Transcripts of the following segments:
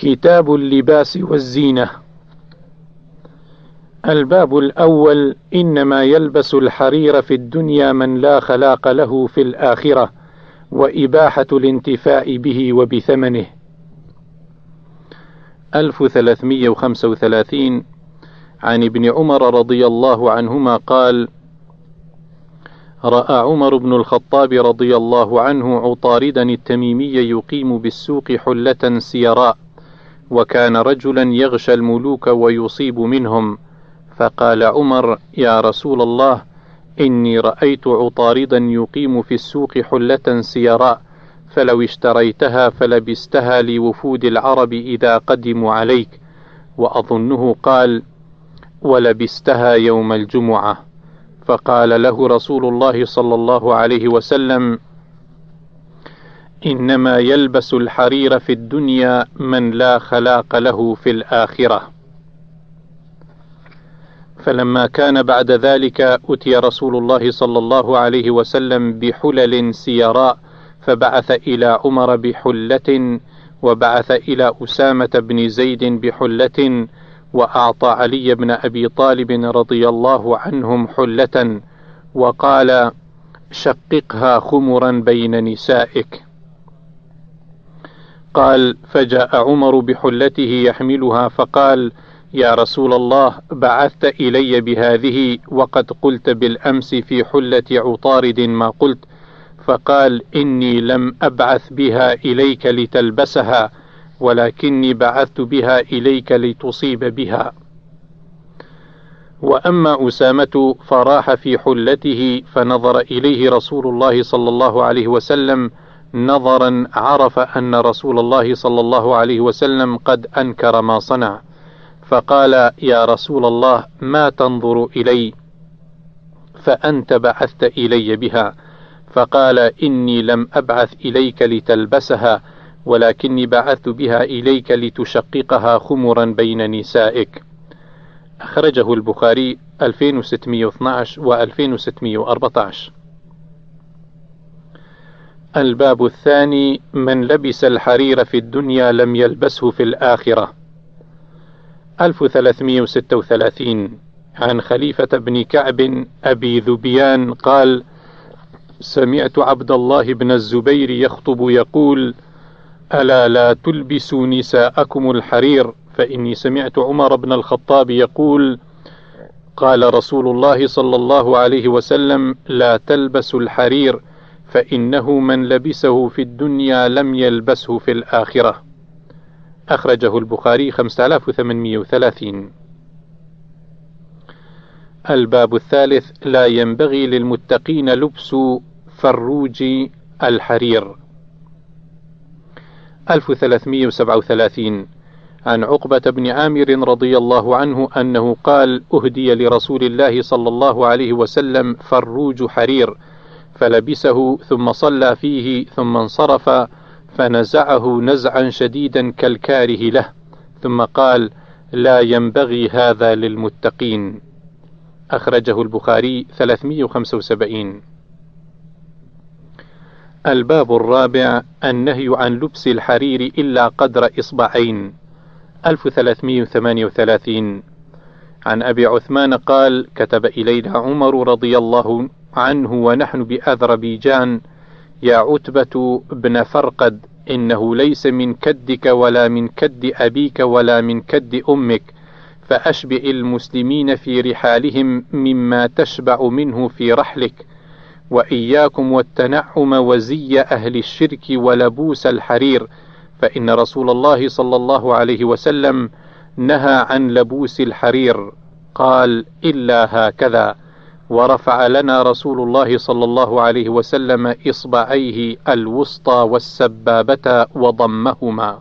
كتاب اللباس والزينة. الباب الأول إنما يلبس الحرير في الدنيا من لا خلاق له في الآخرة وإباحة الانتفاع به وبثمنه. 1335 عن ابن عمر رضي الله عنهما قال: رأى عمر بن الخطاب رضي الله عنه عطاردا التميمي يقيم بالسوق حلة سيراء، وكان رجلا يغشى الملوك ويصيب منهم، فقال عمر: يا رسول الله، إني رأيت عطاردا يقيم في السوق حلة سيراء، فلو اشتريتها فلبستها لوفود العرب إذا قدموا عليك، وأظنه قال: ولبستها يوم الجمعة. فقال له رسول الله صلى الله عليه وسلم إنما يلبس الحرير في الدنيا من لا خلاق له في الآخرة. فلما كان بعد ذلك أتي رسول الله صلى الله عليه وسلم بحلل سيراء فبعث إلى عمر بحلة وبعث إلى أسامة بن زيد بحلة وأعطى علي بن أبي طالب رضي الله عنهم حلة وقال شققها خمرا بين نسائك. قال فجاء عمر بحلته يحملها فقال يا رسول الله بعثت إلي بهذه وقد قلت بالأمس في حلة عطارد ما قلت فقال إني لم أبعث بها إليك لتلبسها ولكني بعثت بها إليك لتصيب بها. وأما أسامة فراح في حلته فنظر إليه رسول الله صلى الله عليه وسلم نظرا عرف أن رسول الله صلى الله عليه وسلم قد أنكر ما صنع فقال يا رسول الله ما تنظر إلي؟ فأنت بعثت إلي بها. فقال إني لم أبعث إليك لتلبسها ولكني بعثت بها إليك لتشققها خمرا بين نسائك. أخرجه البخاري 2612 و 2614 الباب الثاني من لبس الحرير في الدنيا لم يلبسه في الآخرة. 1336 عن خليفة بن كعب أبي ذبيان قال سمعت عبد الله بن الزبير يخطب يقول ألا لا تلبسوا نساءكم الحرير؟ فإني سمعت عمر بن الخطاب يقول قال رسول الله صلى الله عليه وسلم لا تلبسوا الحرير فإنه من لبسه في الدنيا لم يلبسه في الآخرة. أخرجه البخاري 5830 الباب الثالث لا ينبغي للمتقين لبس فروج الحرير. 1337 عن عقبة بن عامر رضي الله عنه أنه قال أهدي لرسول الله صلى الله عليه وسلم فروج حرير. فلبسه ثم صلى فيه ثم انصرف فنزعه نزعا شديدا كالكاره له ثم قال لا ينبغي هذا للمتقين. أخرجه البخاري 375 الباب الرابع النهي عن لبس الحرير إلا قدر إصبعين. 1338 عن أبي عثمان قال كتب إلينا عمر رضي الله عنه ونحن بأذربيجان يا عتبة بن فرقد إنه ليس من كدك ولا من كد أبيك ولا من كد أمك فأشبع المسلمين في رحالهم مما تشبع منه في رحلك وإياكم والتنعم وزي أهل الشرك ولبوس الحرير فإن رسول الله صلى الله عليه وسلم نهى عن لبوس الحرير قال إلا هكذا. ورفع لنا رسول الله صلى الله عليه وسلم إصبعيه الوسطى والسبابة وضمهما.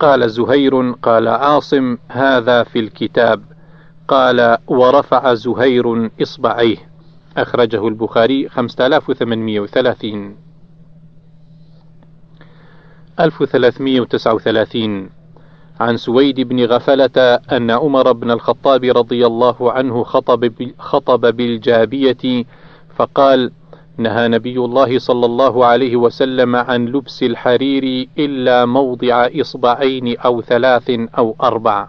قال زهير قال عاصم هذا في الكتاب. قال ورفع زهير إصبعيه. أخرجه البخاري 5830 1339 عن سويد بن غفلة أن عمر بن الخطاب رضي الله عنه خطب خطب بالجابية فقال: نهى نبي الله صلى الله عليه وسلم عن لبس الحرير إلا موضع إصبعين أو ثلاث أو أربع.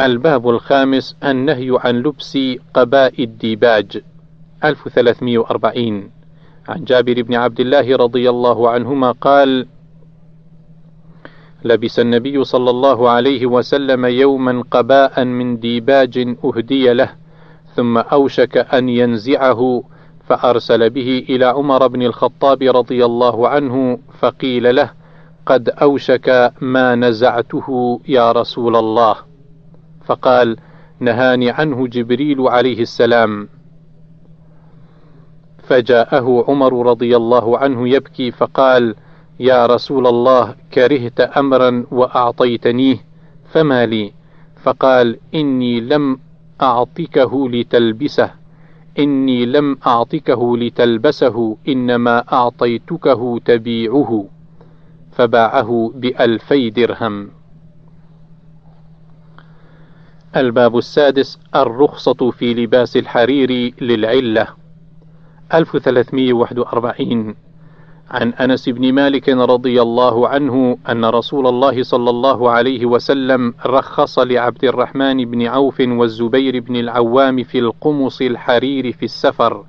الباب الخامس النهي عن لبس قباء الديباج 1340 عن جابر بن عبد الله رضي الله عنهما قال: لبس النبي صلى الله عليه وسلم يوما قباء من ديباج أهدي له ثم أوشك أن ينزعه فأرسل به إلى عمر بن الخطاب رضي الله عنه فقيل له قد أوشك ما نزعته يا رسول الله. فقال نهاني عنه جبريل عليه السلام. فجاءه عمر رضي الله عنه يبكي فقال يا رسول الله كرهت امرا وأعطيتنيه فما لي؟ فقال إني لم أعطكه لتلبسه إني لم أعطكه لتلبسه إنما أعطيتكه تبيعه فباعه بألفي درهم. الباب السادس الرخصة في لباس الحرير للعلة. 1341 عن أنس بن مالك رضي الله عنه أن رسول الله صلى الله عليه وسلم رخص لعبد الرحمن بن عوف والزبير بن العوام في القمص الحرير في السفر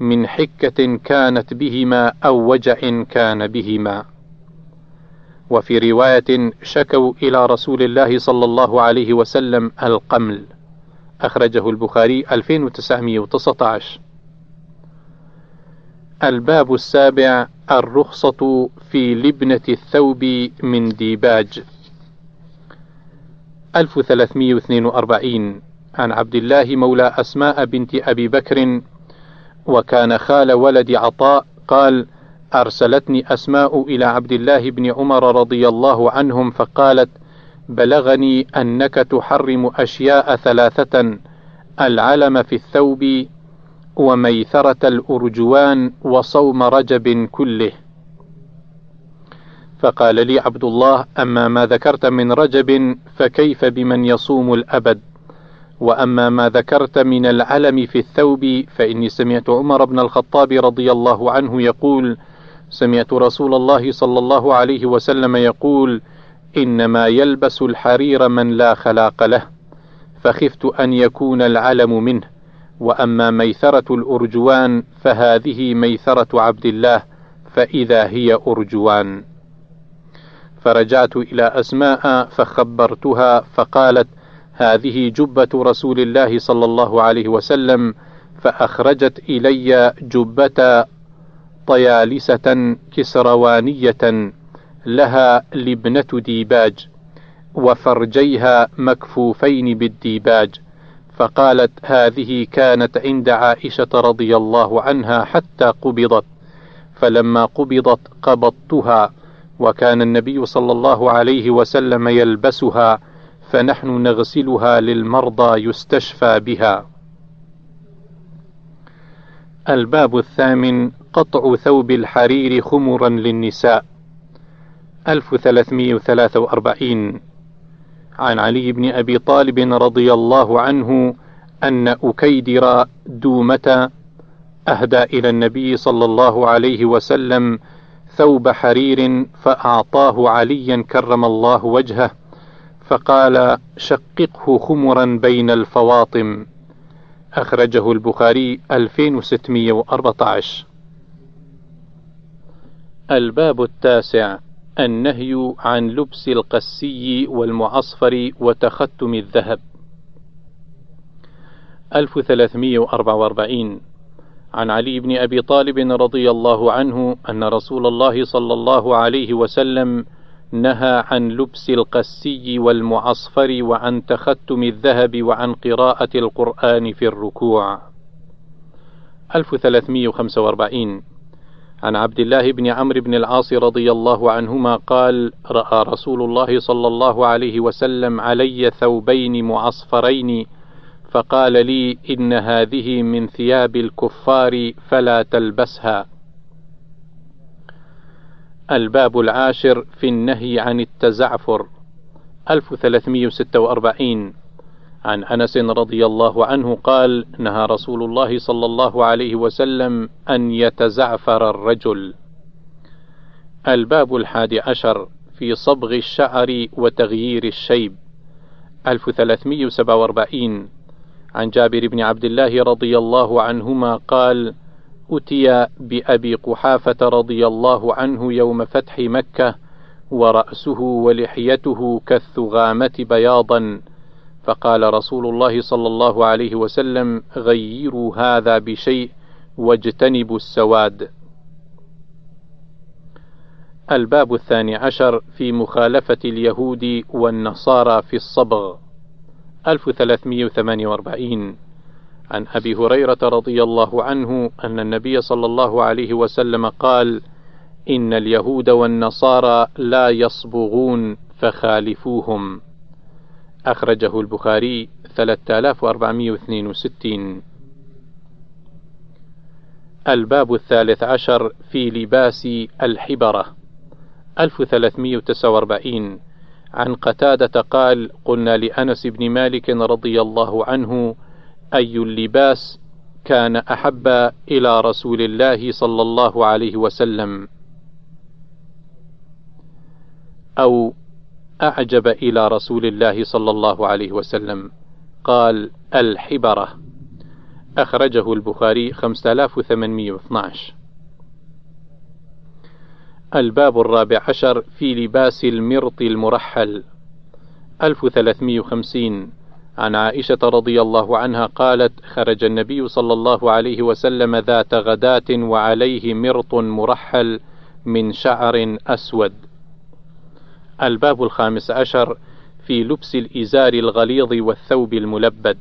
من حكة كانت بهما أو وجع كان بهما. وفي رواية شكوا إلى رسول الله صلى الله عليه وسلم القمل. أخرجه البخاري 2919 الباب السابع الرخصة في لبنة الثوب من ديباج. 1342 عن عبد الله مولى أسماء بنت أبي بكر وكان خال ولد عطاء قال أرسلتني أسماء إلى عبد الله بن عمر رضي الله عنهم فقالت بلغني أنك تحرم أشياء ثلاثة العلم في الثوب وميثرة الأرجوان وصوم رجب كله. فقال لي عبد الله أما ما ذكرت من رجب فكيف بمن يصوم الأبد؟ وأما ما ذكرت من العلم في الثوب فإني سمعت عمر بن الخطاب رضي الله عنه يقول سمعت رسول الله صلى الله عليه وسلم يقول إنما يلبس الحرير من لا خلاق له فخفت أن يكون العلم منه. وأما ميثره الأرجوان فهذه ميثره عبد الله فإذا هي أرجوان. فرجعت إلى أسماء فخبرتها فقالت هذه جبة رسول الله صلى الله عليه وسلم فأخرجت إلي جبة طيالسة كسروانية لها لبنه ديباج وفرجيها مكفوفين بالديباج. فقالت هذه كانت عند عائشة رضي الله عنها حتى قبضت. فلما قبضت قبضتها وكان النبي صلى الله عليه وسلم يلبسها فنحن نغسلها للمرضى يستشفى بها. الباب الثامن قطع ثوب الحرير خمرا للنساء. 1343 عن علي بن أبي طالب رضي الله عنه أن أكيدر دومة أهدى إلى النبي صلى الله عليه وسلم ثوب حرير فأعطاه عليا كرم الله وجهه فقال شققه خمرا بين الفواطم. أخرجه البخاري 2614 الباب التاسع. النهي عن لبس القسي والمعصفر وتختم الذهب. 1344 عن علي بن أبي طالب رضي الله عنه أن رسول الله صلى الله عليه وسلم نهى عن لبس القسي والمعصفر وعن تختم الذهب وعن قراءة القرآن في الركوع. 1345 عن عبد الله بن عمرو بن العاص رضي الله عنهما قال رأى رسول الله صلى الله عليه وسلم علي ثوبين معصفرين فقال لي إن هذه من ثياب الكفار فلا تلبسها. الباب العاشر في النهي عن التزعفر 1346 عن أنس رضي الله عنه قال نهى رسول الله صلى الله عليه وسلم أن يتزعفر الرجل. الباب الحادي عشر في صبغ الشعر وتغيير الشيب. 1347 عن جابر بن عبد الله رضي الله عنهما قال أتي بأبي قحافة رضي الله عنه يوم فتح مكة ورأسه ولحيته كالثغامة بياضا فقال رسول الله صلى الله عليه وسلم غيروا هذا بشيء واجتنبوا السواد. الباب الثاني عشر في مخالفة اليهود والنصارى في الصبغ. 1348 عن أبي هريرة رضي الله عنه أن النبي صلى الله عليه وسلم قال: إن اليهود والنصارى لا يصبغون فخالفوهم. أخرجه البخاري 3462 الباب الثالث عشر في لباس الحبرة 1349 عن قتادة قال: قلنا لأنس بن مالك رضي الله عنه: أي اللباس كان أحب إلى رسول الله صلى الله عليه وسلم؟ أو أعجب إلى رسول الله صلى الله عليه وسلم؟ قال: الحبرة. أخرجه البخاري 5812 الباب الرابع عشر في لباس المرط المرحل 1350 عن عائشة رضي الله عنها قالت: خرج النبي صلى الله عليه وسلم ذات غداة وعليه مرط مرحل من شعر أسود. الباب الخامس عشر في لبس الإزار الغليظ والثوب الملبد.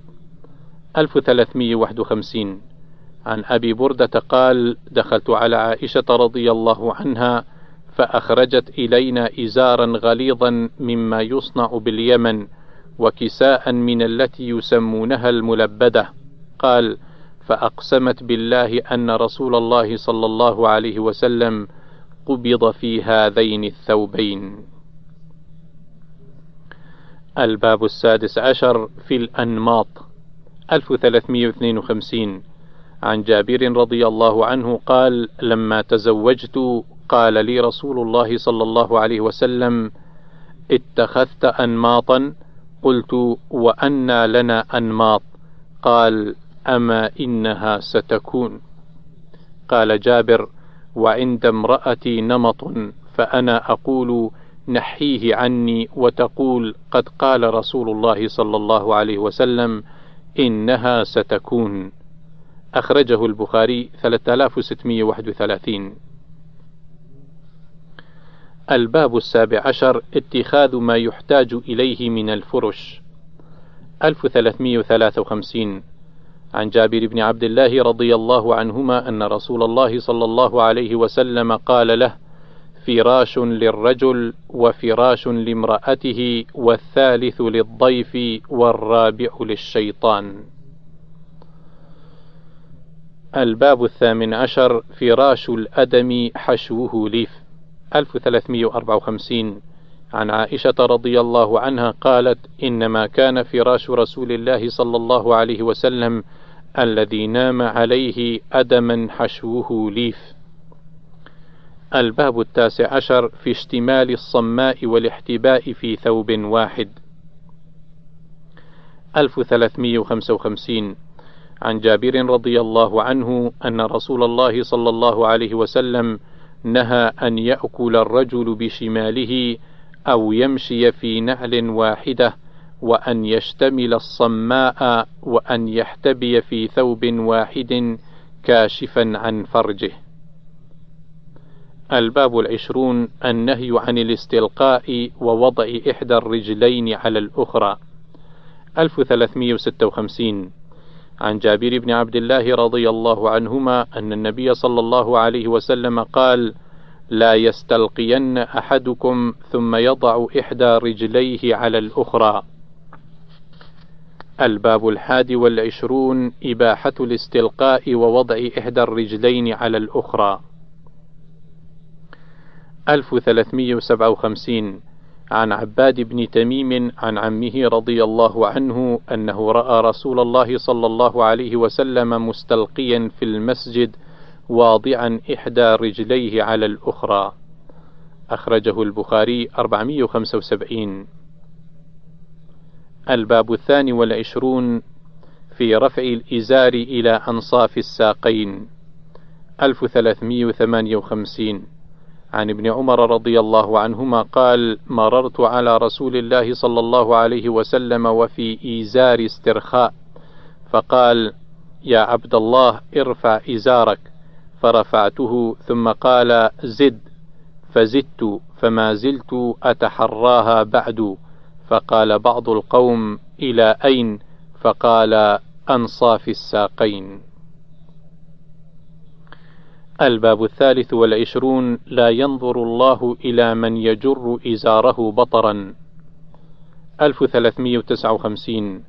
1351 عن أبي بردة قال: دخلت على عائشة رضي الله عنها فأخرجت إلينا إزارا غليظا مما يصنع باليمن وكساء من التي يسمونها الملبدة. قال فأقسمت بالله أن رسول الله صلى الله عليه وسلم قبض في هذين الثوبين. الباب السادس عشر في الأنماط 1352 عن جابر رضي الله عنه قال لما تزوجت قال لي رسول الله صلى الله عليه وسلم اتخذت أنماطا قلت وأنى لنا أنماط. قال أما إنها ستكون. قال جابر وعند امرأتي نمط فأنا أقول نحيه عني وتقول قد قال رسول الله صلى الله عليه وسلم إنها ستكون. أخرجه البخاري 3631 الباب السابع عشر اتخاذ ما يحتاج إليه من الفرش. 1353 عن جابر بن عبد الله رضي الله عنهما أن رسول الله صلى الله عليه وسلم قال له فراش للرجل وفراش لامرأته والثالث للضيف والرابع للشيطان. الباب الثامن عشر فراش الأدم حشوه ليف. 1354 عن عائشة رضي الله عنها قالت: إنما كان فراش رسول الله صلى الله عليه وسلم الذي نام عليه أدما حشوه ليف. الباب التاسع عشر في اشتمال الصماء والاحتباء في ثوب واحد. 1355 عن جابر رضي الله عنه أن رسول الله صلى الله عليه وسلم نهى أن يأكل الرجل بشماله أو يمشي في نعل واحدة وأن يشتمل الصماء وأن يحتبي في ثوب واحد كاشفا عن فرجه. الباب العشرون النهي عن الاستلقاء ووضع إحدى الرجلين على الأخرى 1356 عن جابر بن عبد الله رضي الله عنهما أن النبي صلى الله عليه وسلم قال: لا يستلقين أحدكم ثم يضع إحدى رجليه على الأخرى. الباب الحادي والعشرون إباحة الاستلقاء ووضع إحدى الرجلين على الأخرى. 1357 عن عباد بن تميم عن عمه رضي الله عنه أنه رأى رسول الله صلى الله عليه وسلم مستلقيا في المسجد واضعا إحدى رجليه على الأخرى. أخرجه البخاري 475 الباب الثاني والعشرون في رفع الإزار إلى أنصاف الساقين. 1358 عن ابن عمر رضي الله عنهما قال مررت على رسول الله صلى الله عليه وسلم وفي إيزار استرخاء فقال يا عبد الله ارفع إزارك فرفعته ثم قال زد فزدت فما زلت أتحراها بعد. فقال بعض القوم إلى أين؟ فقال أنصاف الساقين الباب الثالث والعشرون لا ينظر الله إلى من يجر إزاره بطرا. 1359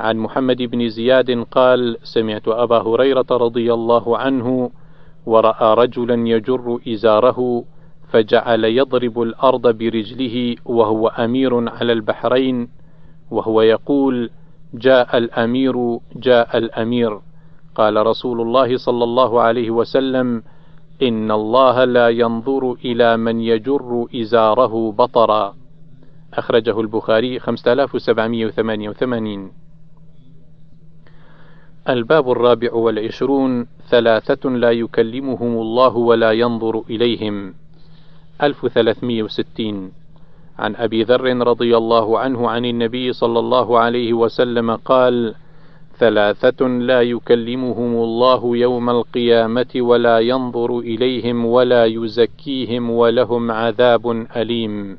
عن محمد بن زياد قال سمعت أبا هريرة رضي الله عنه ورأى رجلا يجر إزاره فجعل يضرب الأرض برجله وهو أمير على البحرين وهو يقول جاء الأمير جاء الأمير. قال رسول الله صلى الله عليه وسلم إن الله لا ينظر إلى من يجر إزاره بطرا. أخرجه البخاري 5788 الباب الرابع والعشرون ثلاثة لا يكلمهم الله ولا ينظر إليهم. 1360 عن أبي ذر رضي الله عنه عن النبي صلى الله عليه وسلم قال: ثلاثة لا يكلمهم الله يوم القيامة ولا ينظر إليهم ولا يزكيهم ولهم عذاب أليم.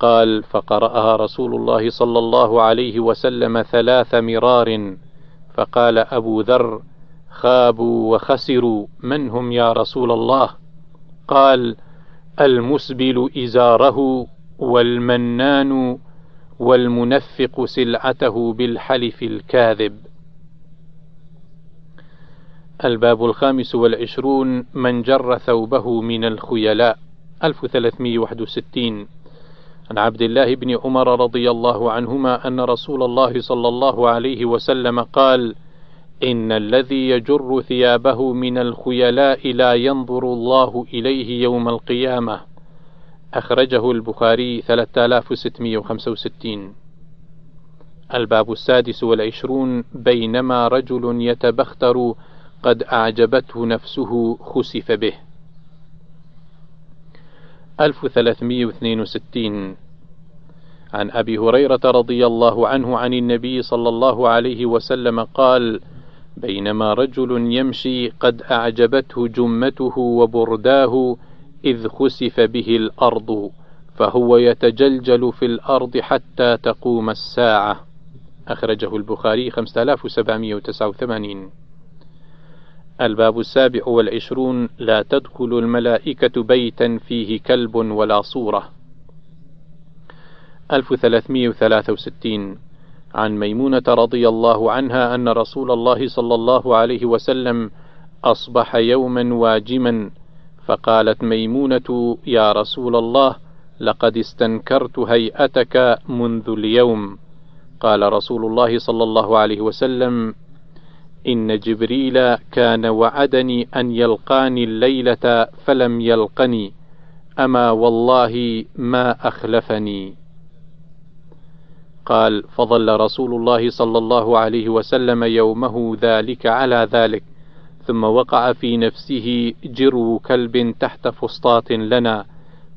قال: فقرأها رسول الله صلى الله عليه وسلم ثلاث مرار، فقال أبو ذر: خابوا وخسروا من هم يا رسول الله؟ قال: المسبل إزاره والمنان والمنفق سلعته بالحلف الكاذب. الباب الخامس والعشرون من جر ثوبه من الخيلاء. 1361 عن عبد الله بن عمر رضي الله عنهما أن رسول الله صلى الله عليه وسلم قال: إن الذي يجر ثيابه من الخيلاء لا ينظر الله إليه يوم القيامة. أخرجه البخاري 3665 الباب السادس والعشرون بينما رجل يتبختر قد أعجبته نفسه خسف به. 1362 عن أبي هريرة رضي الله عنه عن النبي صلى الله عليه وسلم قال: بينما رجل يمشي قد أعجبته جمته وبرداه إذ خسف به الأرض فهو يتجلجل في الأرض حتى تقوم الساعة. أخرجه البخاري 5789 الباب السابع والعشرون لا تدخل الملائكة بيتا فيه كلب ولا صورة. 1363 عن ميمونة رضي الله عنها أن رسول الله صلى الله عليه وسلم أصبح يوما واجما فقالت ميمونة يا رسول الله لقد استنكرت هيئتك منذ اليوم. قال رسول الله صلى الله عليه وسلم إن جبريل كان وعدني أن يلقاني الليلة فلم يلقني أما والله ما أخلفني. قال فظل رسول الله صلى الله عليه وسلم يومه ذلك على ذلك. ثم وقع في نفسه جرو كلب تحت فسطاط لنا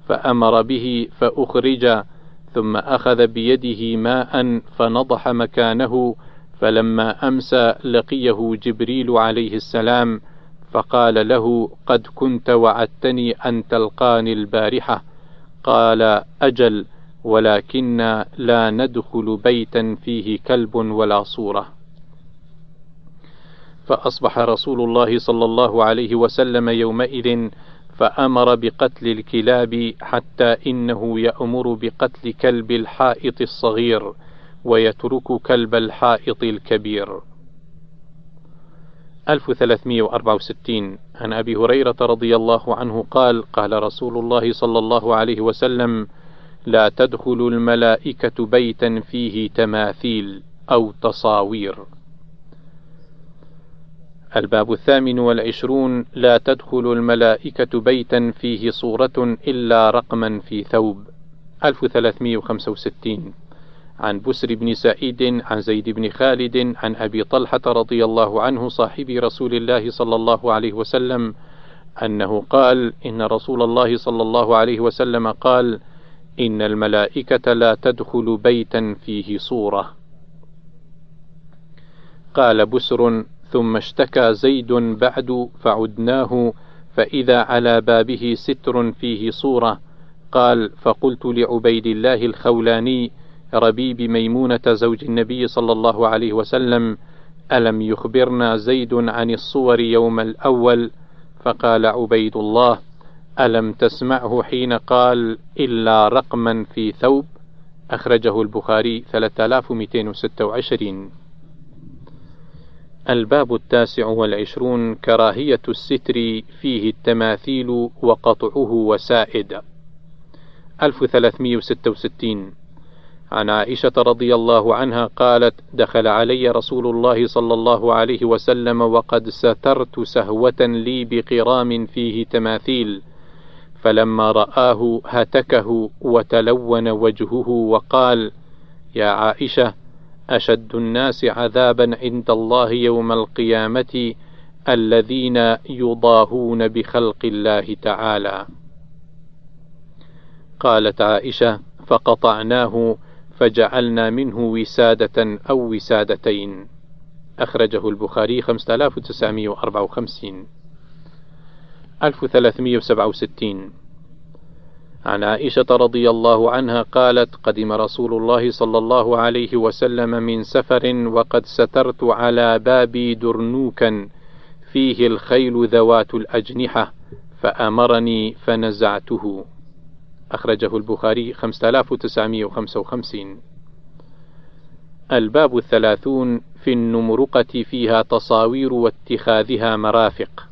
فأمر به فأخرج ثم أخذ بيده ماء فنضح مكانه فلما أمسى لقيه جبريل عليه السلام فقال له قد كنت وعدتني أن تلقاني البارحة قال أجل ولكن لا ندخل بيتا فيه كلب ولا صورة فأصبح رسول الله صلى الله عليه وسلم يومئذ فأمر بقتل الكلاب حتى إنه يأمر بقتل كلب الحائط الصغير ويترك كلب الحائط الكبير. 1364 عن أبي هريرة رضي الله عنه قال قال رسول الله صلى الله عليه وسلم لا تدخل الملائكة بيتا فيه تماثيل أو تصاوير. الباب الثامن والعشرون لا تدخل الملائكة بيتا فيه صورة إلا رقما في ثوب. 1365 عن بسر بن سعيد عن زيد بن خالد عن أبي طلحة رضي الله عنه صاحب رسول الله صلى الله عليه وسلم أنه قال إن رسول الله صلى الله عليه وسلم قال إن الملائكة لا تدخل بيتا فيه صورة. قال بسر ثم اشتكى زيد بعد فعدناه فإذا على بابه ستر فيه صورة. قال فقلت لعبيد الله الخولاني ربيب ميمونة زوج النبي صلى الله عليه وسلم ألم يخبرنا زيد عن الصور يوم الأول؟ فقال عبيد الله ألم تسمعه حين قال إلا رقما في ثوب؟ أخرجه البخاري 3226 الباب التاسع والعشرون كراهية الستر فيه التماثيل وقطعه وسائد. 1366 عن عائشة رضي الله عنها قالت: دخل علي رسول الله صلى الله عليه وسلم وقد سترت سهوة لي بقرام فيه تماثيل، فلما رآه هتكه وتلون وجهه وقال: يا عائشة أشد الناس عذابا عند الله يوم القيامة الذين يضاهون بخلق الله تعالى. قالت عائشة: فقطعناه فجعلنا منه وسادة أو وسادتين. أخرجه البخاري 5954 1367 عن عائشة رضي الله عنها قالت: قدم رسول الله صلى الله عليه وسلم من سفر وقد سترت على بابي درنوكا فيه الخيل ذوات الأجنحة فأمرني فنزعته. أخرجه البخاري 5955 الباب الثلاثون في النمرقة فيها تصاوير واتخاذها مرافق.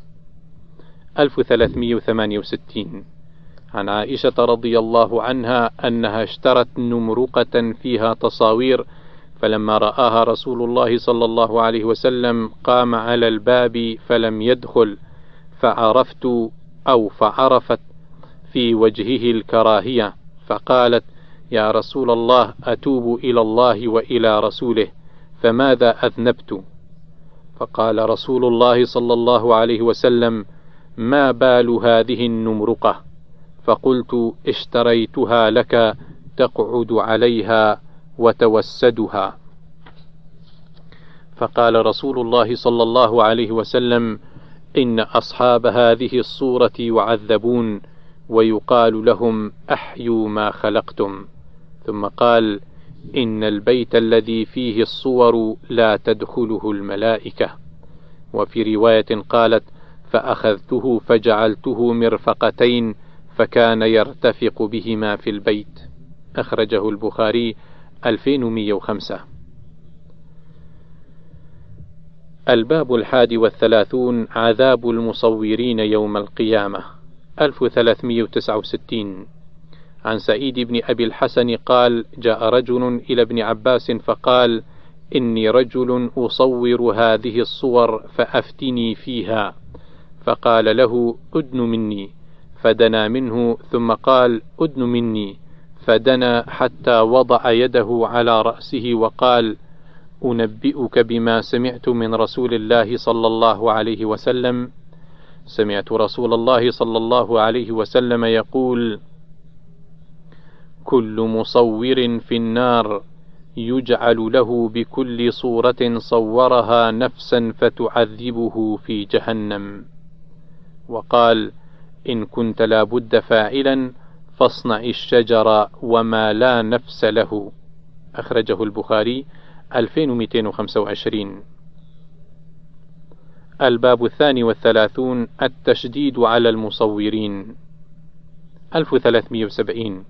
1368 عن عائشة رضي الله عنها أنها اشترت نمرقة فيها تصاوير فلما رآها رسول الله صلى الله عليه وسلم قام على الباب فلم يدخل فعرفت أو فعرفت في وجهه الكراهية فقالت يا رسول الله أتوب إلى الله وإلى رسوله فماذا أذنبت؟ فقال رسول الله صلى الله عليه وسلم ما بال هذه النمرقة؟ فقلت اشتريتها لك تقعد عليها وتوسدها. فقال رسول الله صلى الله عليه وسلم إن أصحاب هذه الصورة يعذبون ويقال لهم أحيوا ما خلقتم. ثم قال إن البيت الذي فيه الصور لا تدخله الملائكة. وفي رواية قالت فأخذته فجعلته مرفقتين فكان يرتفق بهما في البيت. أخرجه البخاري 2105 الباب الحادي والثلاثون عذاب المصورين يوم القيامة 1369 عن سعيد بن أبي الحسن قال جاء رجل إلى ابن عباس فقال إني رجل أصور هذه الصور فأفتني فيها. فقال له أدن مني. فدنا منه ثم قال أدن مني. فدنا حتى وضع يده على رأسه وقال أنبئك بما سمعت من رسول الله صلى الله عليه وسلم. سمعت رسول الله صلى الله عليه وسلم يقول كل مصور في النار يجعل له بكل صورة صورها نفسا فتعذبه في جهنم. وقال إن كنت لابد فاعلا فاصنع الشجر وما لا نفس له. أخرجه البخاري 2225 الباب الثاني والثلاثون التشديد على المصورين. 1370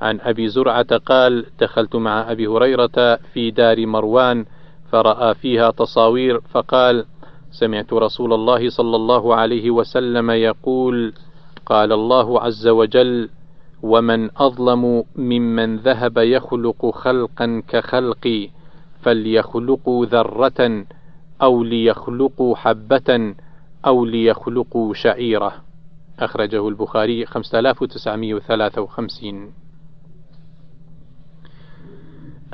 عن أبي زرعة قال دخلت مع أبي هريرة في دار مروان فرأى فيها تصاوير فقال سمعت رسول الله صلى الله عليه وسلم يقول قال الله عز وجل ومن أظلم ممن ذهب يخلق خلقا كخلقي فليخلقوا ذرة أو ليخلقوا حبة أو ليخلقوا شعيرة أخرجه البخاري 5953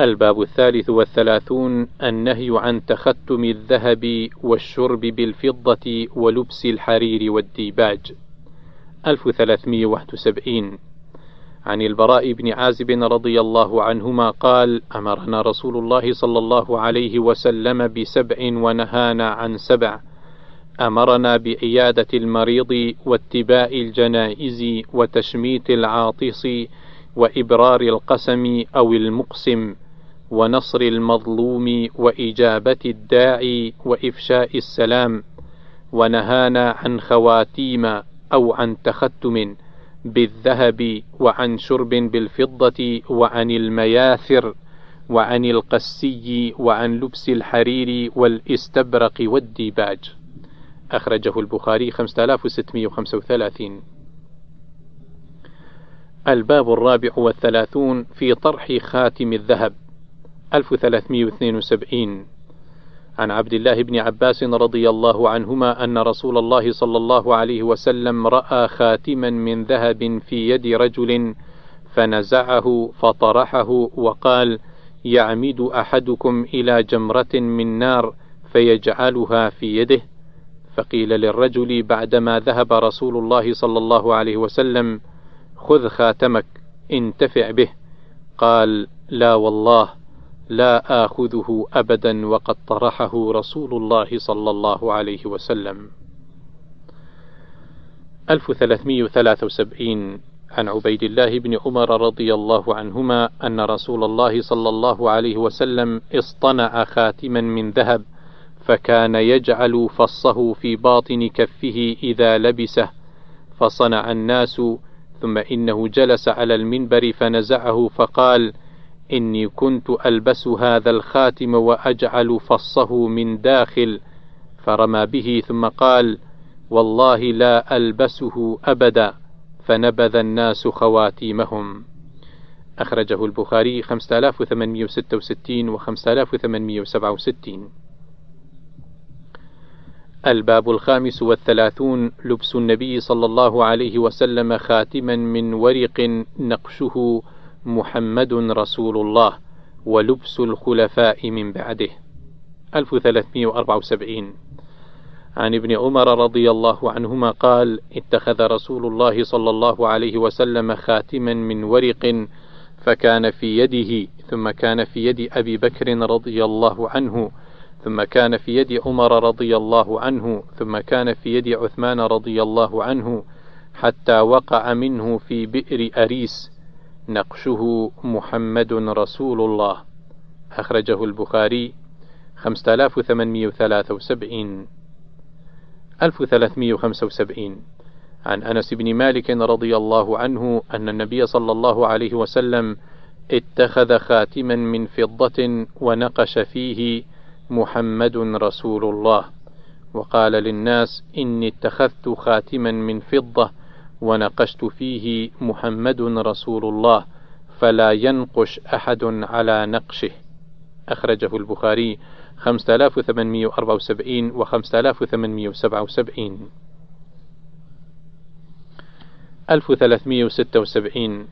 الباب الثالث والثلاثون النهي عن تختم الذهب والشرب بالفضة ولبس الحرير والديباج. 1371 عن البراء بن عازب رضي الله عنهما قال أمرنا رسول الله صلى الله عليه وسلم بسبع ونهانا عن سبع. أمرنا بعيادة المريض واتباع الجنائز وتشميت العاطس وإبرار القسم أو المقسم. ونصر المظلوم وإجابة الداعي وإفشاء السلام ونهانا عن خواتيم أو عن تختم بالذهب وعن شرب بالفضة وعن المياثر وعن القسي وعن لبس الحرير والإستبرق والديباج. أخرجه البخاري 5635 الباب الرابع والثلاثون في طرح خاتم الذهب. 1372 عن عبد الله بن عباس رضي الله عنهما أن رسول الله صلى الله عليه وسلم رأى خاتما من ذهب في يد رجل فنزعه فطرحه وقال: يعمد أحدكم إلى جمرة من نار فيجعلها في يده، فقيل للرجل بعدما ذهب رسول الله صلى الله عليه وسلم: خذ خاتمك انتفع به، قال: لا والله. لا آخذه أبدا وقد طرحه رسول الله صلى الله عليه وسلم. 1373 عن عبيد الله بن عمر رضي الله عنهما أن رسول الله صلى الله عليه وسلم اصطنع خاتما من ذهب فكان يجعل فصه في باطن كفه إذا لبسه فصنع الناس ثم إنه جلس على المنبر فنزعه فقال: إني كنت ألبس هذا الخاتم وأجعل فصه من داخل فرمى به ثم قال والله لا ألبسه أبدا فنبذ الناس خواتيمهم. أخرجه البخاري 5866 و 5867 الباب الخامس والثلاثون لبس النبي صلى الله عليه وسلم خاتما من ورق نقشه محمد رسول الله ولبس الخلفاء من بعده. 1374 عن ابن عمر رضي الله عنهما قال اتخذ رسول الله صلى الله عليه وسلم خاتما من ورق فكان في يده ثم كان في يد أبي بكر رضي الله عنه ثم كان في يد عمر رضي الله عنه ثم كان في يد عثمان رضي الله عنه حتى وقع منه في بئر أريس. نقشه محمد رسول الله. أخرجه البخاري 5873 1375 عن أنس بن مالك رضي الله عنه أن النبي صلى الله عليه وسلم اتخذ خاتما من فضة ونقش فيه محمد رسول الله. وقال للناس إني اتخذت خاتما من فضة ونقشت فيه محمد رسول الله فلا ينقش أحد على نقشه. أخرجه البخاري 5874 و 5877 1376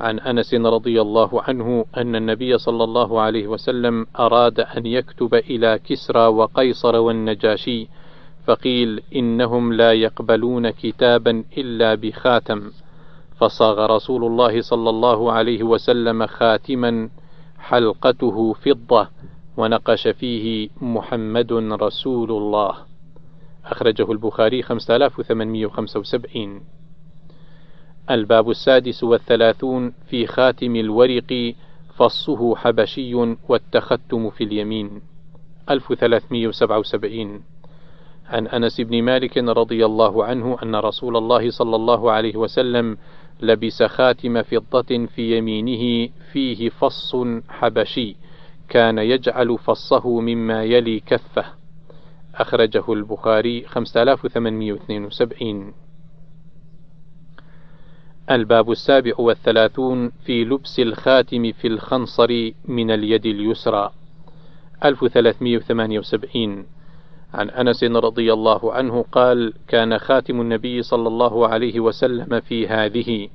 عن أنس رضي الله عنه أن النبي صلى الله عليه وسلم أراد أن يكتب إلى كسرى وقيصر والنجاشي فقيل إنهم لا يقبلون كتابا إلا بخاتم. فصاغ رسول الله صلى الله عليه وسلم خاتما حلقته فضة ونقش فيه محمد رسول الله. أخرجه البخاري 5875 الباب السادس والثلاثون في خاتم الورق فصه حبشي والتختم في اليمين. 1377 عن أنس بن مالك رضي الله عنه أن رسول الله صلى الله عليه وسلم لبس خاتم فضة في يمينه فيه فص حبشي كان يجعل فصه مما يلي كفه. أخرجه البخاري 5872 الباب السابع والثلاثون في لبس الخاتم في الخنصر من اليد اليسرى. 1378 عن أنس رضي الله عنه قال: كان خاتم النبي صلى الله عليه وسلم في هذه،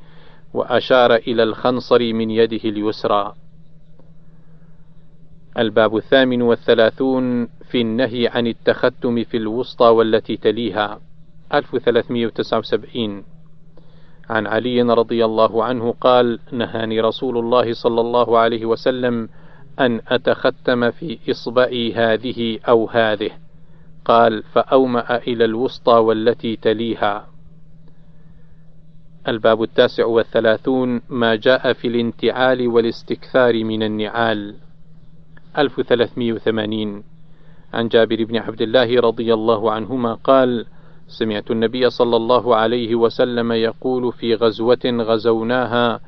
وأشار إلى الخنصر من يده اليسرى. الباب الثامن والثلاثون في النهي عن التختم في الوسطى والتي تليها 1379 عن علي رضي الله عنه قال نهاني رسول الله صلى الله عليه وسلم أن أتختم في إصبعي هذه أو هذه قال فأومأ إلى الوسطى والتي تليها. الباب التاسع والثلاثون ما جاء في الانتعال والاستكثار من النعال. 1380 عن جابر بن عبد الله رضي الله عنهما قال سمعت النبي صلى الله عليه وسلم يقول في غزوة غزوناها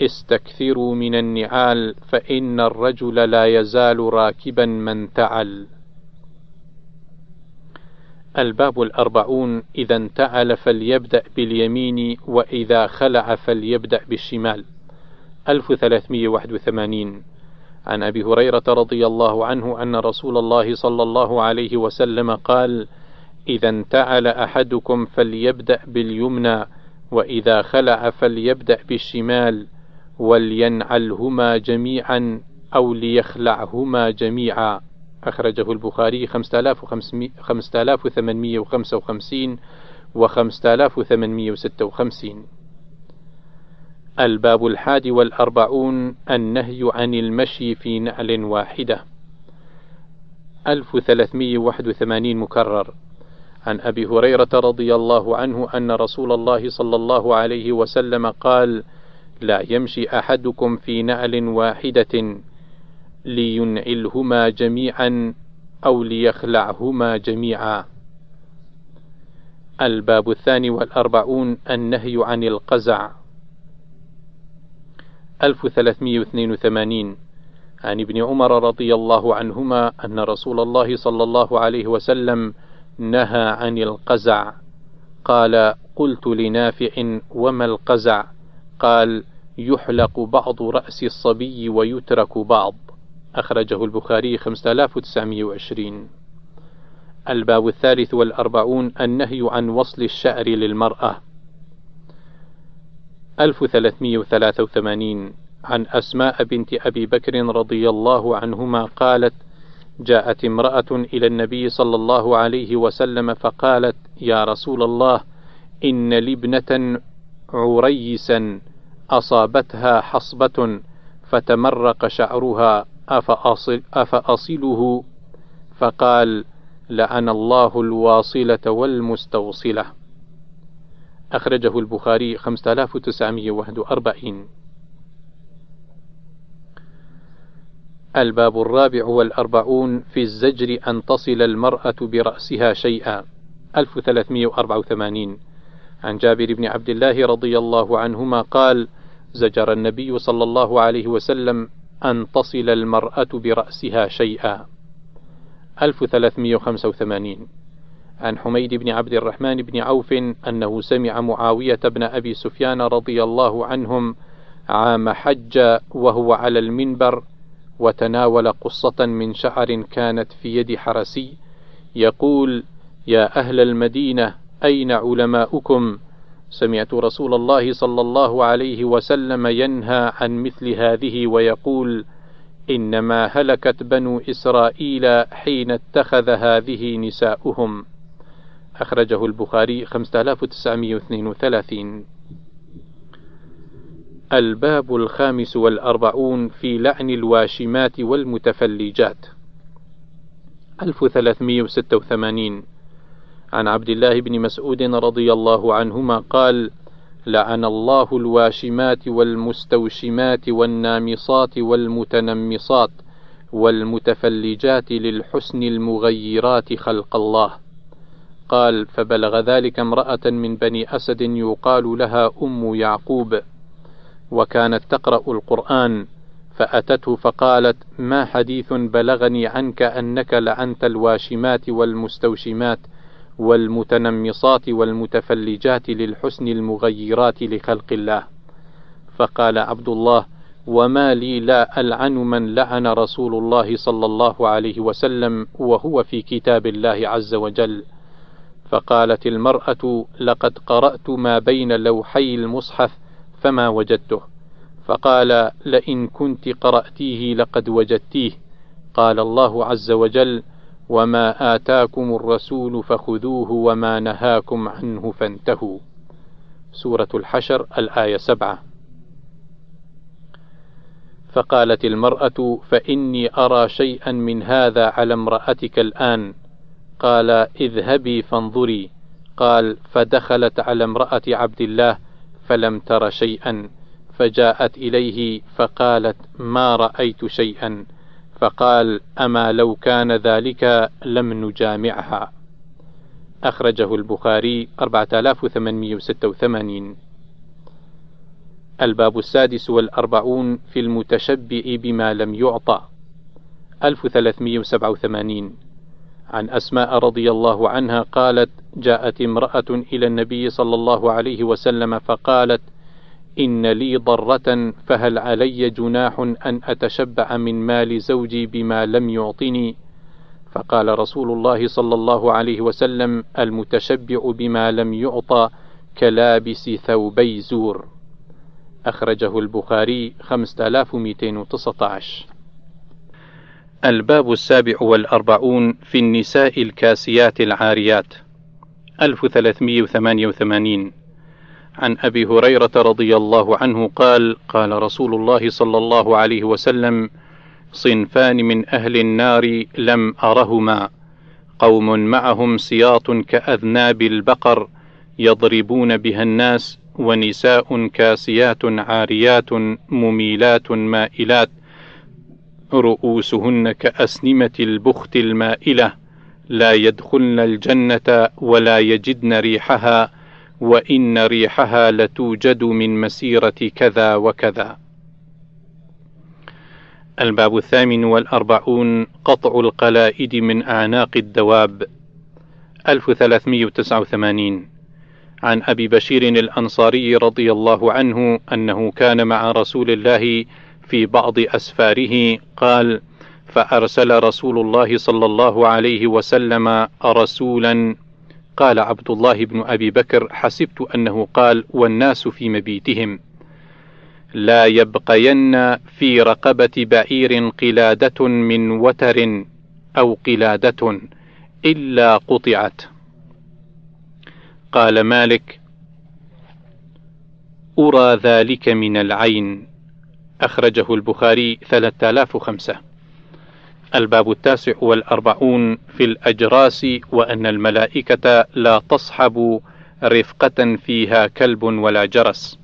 استكثروا من النعال فإن الرجل لا يزال راكبا من تعل. الباب الأربعون إذا انتعل فليبدأ باليمين وإذا خلع فليبدأ بالشمال. 1381 عن أبي هريرة رضي الله عنه أن رسول الله صلى الله عليه وسلم قال: إذا انتعل أحدكم فليبدأ باليمنى وإذا خلع فليبدأ بالشمال ولينعلهما جميعا أو ليخلعهما جميعا. أخرجه البخاري 5855 و 5856 الباب الحادي والأربعون النهي عن المشي في نعل واحدة. 1381 مكرر. عن أبي هريرة رضي الله عنه أن رسول الله صلى الله عليه وسلم قال: لا يمشي أحدكم في نعل واحدة. لينعلهما جميعا أو ليخلعهما جميعا. الباب الثاني والأربعون النهي عن القزع. 1382 عن ابن عمر رضي الله عنهما أن رسول الله صلى الله عليه وسلم نهى عن القزع. قال قلت لنافع وما القزع؟ قال يحلق بعض رأس الصبي ويترك بعض. أخرجه البخاري 5920 الباب الثالث والأربعون النهي عن وصل الشعر للمرأة. 1383 عن أسماء بنت أبي بكر رضي الله عنهما قالت جاءت امرأة إلى النبي صلى الله عليه وسلم فقالت: يا رسول الله إن لابنة عريسا أصابتها حصبة فتمرق شعرها أفأصل أفأصله؟ فقال: لعن الله الواصلة والمستوصلة. أخرجه البخاري 5941 الباب الرابع والأربعون في الزجر أن تصل المرأة برأسها شيئا. 1384 عن جابر بن عبد الله رضي الله عنهما قال زجر النبي صلى الله عليه وسلم أن تصل المرأة برأسها شيئا 1385 عن حميد بن عبد الرحمن بن عوف أنه سمع معاوية بن أبي سفيان رضي الله عنهم عام حج وهو على المنبر وتناول قصة من شعر كانت في يد حرسي يقول: يا أهل المدينة أين علماؤكم؟ سمعت رسول الله صلى الله عليه وسلم ينهى عن مثل هذه ويقول: إنما هلكت بنو إسرائيل حين اتخذ هذه نساؤهم. أخرجه البخاري 5932 الباب الخامس والأربعون في لعن الواشمات والمتفلجات. 1386 عن عبد الله بن مسعود رضي الله عنهما قال لعن الله الواشمات والمستوشمات والنامصات والمتنمصات والمتفلجات للحسن المغيرات خلق الله قال فبلغ ذلك امرأة من بني أسد يقال لها أم يعقوب وكانت تقرأ القرآن فأتته فقالت ما حديث بلغني عنك أنك لعنت الواشمات والمستوشمات والمتنمصات والمتفلجات للحسن المغيرات لخلق الله. فقال عبد الله وما لي لا ألعن من لعن رسول الله صلى الله عليه وسلم وهو في كتاب الله عز وجل. فقالت المرأة لقد قرأت ما بين لوحي المصحف فما وجدته؟ فقال لئن كنت قرأتيه لقد وجدتيه. قال الله عز وجل وما آتاكم الرسول فخذوه وما نهاكم عنه فانتهوا. سورة الحشر الآية سبعة. فقالت المرأة فإني أرى شيئا من هذا على امرأتك الآن. قال اذهبي فانظري. قال فدخلت على امرأة عبد الله فلم تر شيئا. فجاءت إليه فقالت ما رأيت شيئا. فقال أما لو كان ذلك لم نجامعها. أخرجه البخاري 4886 الباب السادس والأربعون في المتشبئ بما لم يعطى. 1387 عن أسماء رضي الله عنها قالت جاءت امرأة إلى النبي صلى الله عليه وسلم فقالت إن لي ضرة فهل علي جناح أن أتشبع من مال زوجي بما لم يعطني؟ فقال رسول الله صلى الله عليه وسلم المتشبع بما لم يعطى كلابس ثوبي زور. أخرجه البخاري 5219 الباب السابع والأربعون في النساء الكاسيات العاريات. 1388 عن أبي هريرة رضي الله عنه قال قال رسول الله صلى الله عليه وسلم صنفان من أهل النار لم أرهما قوم معهم سياط كأذناب البقر يضربون بها الناس ونساء كاسيات عاريات مميلات مائلات رؤوسهن كأسنمة البخت المائلة لا يدخلن الجنة ولا يجدن ريحها وإن ريحها لتوجد من مسيرة كذا وكذا. الباب الثامن والأربعون قطع القلائد من أعناق الدواب 1389 عن أبي بشير الأنصاري رضي الله عنه أنه كان مع رسول الله في بعض أسفاره قال: فأرسل رسول الله صلى الله عليه وسلم رسولا قال عبد الله بن أبي بكر حسبت أنه قال والناس في مبيتهم. لا يبقين في رقبة بعير قلادة من وتر أو قلادة إلا قطعت. قال مالك أرى ذلك من العين. أخرجه البخاري 3005 الباب التاسع والأربعون في الأجراس وأن الملائكة لا تصحب رفقة فيها كلب ولا جرس.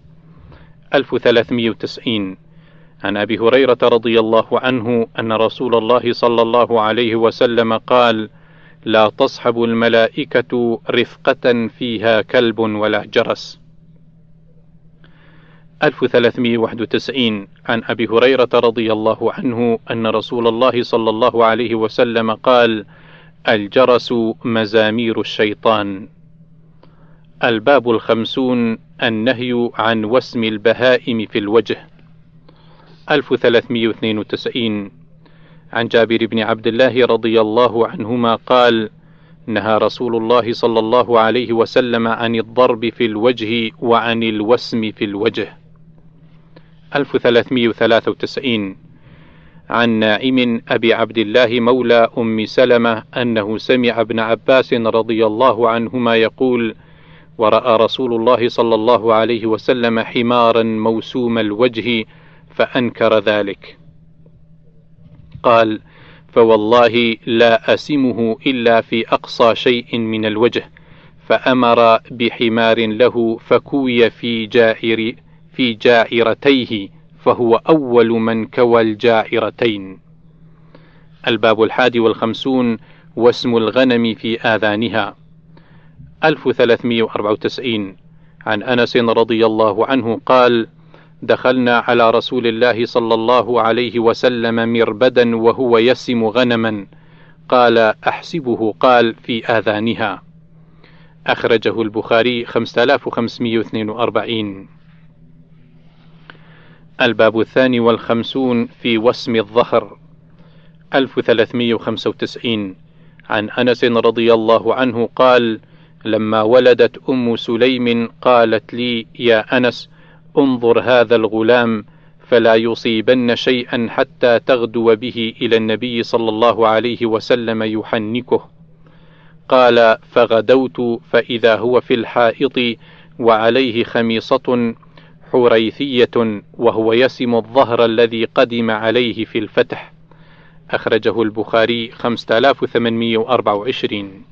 1390 عن أبي هريرة رضي الله عنه أن رسول الله صلى الله عليه وسلم قال لا تصحب الملائكة رفقة فيها كلب ولا جرس. 1391 عن أبي هريرة رضي الله عنه أن رسول الله صلى الله عليه وسلم قال: الجرس مزامير الشيطان. الباب الخمسون النهي عن وسم البهائم في الوجه. 1392 عن جابر بن عبد الله رضي الله عنهما قال: نهى رسول الله صلى الله عليه وسلم عن الضرب في الوجه وعن الوسم في الوجه. 1393 عن ناعم أبي عبد الله مولى أم سلمة أنه سمع ابن عباس رضي الله عنهما يقول: ورأى رسول الله صلى الله عليه وسلم حمارا موسوم الوجه فأنكر ذلك. قال: فوالله لا أسمه إلا في أقصى شيء من الوجه، فأمر بحمار له فكوي في جائر في جائرتيه فهو أول من كوى الجائرتين. الباب الحادي والخمسون واسم الغنم في آذانها. 1394 عن أنس رضي الله عنه قال دخلنا على رسول الله صلى الله عليه وسلم مربدا وهو يسم غنما. قال أحسبه قال في آذانها أخرجه البخاري 5542 الباب الثاني والخمسون في وسم الظهر 1395 عن أنس رضي الله عنه قال لما ولدت أم سليم قالت لي يا أنس انظر هذا الغلام فلا يصيبن شيئا حتى تغدو به إلى النبي صلى الله عليه وسلم يحنكه. قال فغدوت فإذا هو في الحائط وعليه خميصة حريثية وهو يسم الظهر الذي قدم عليه في الفتح. أخرجه البخاري 5824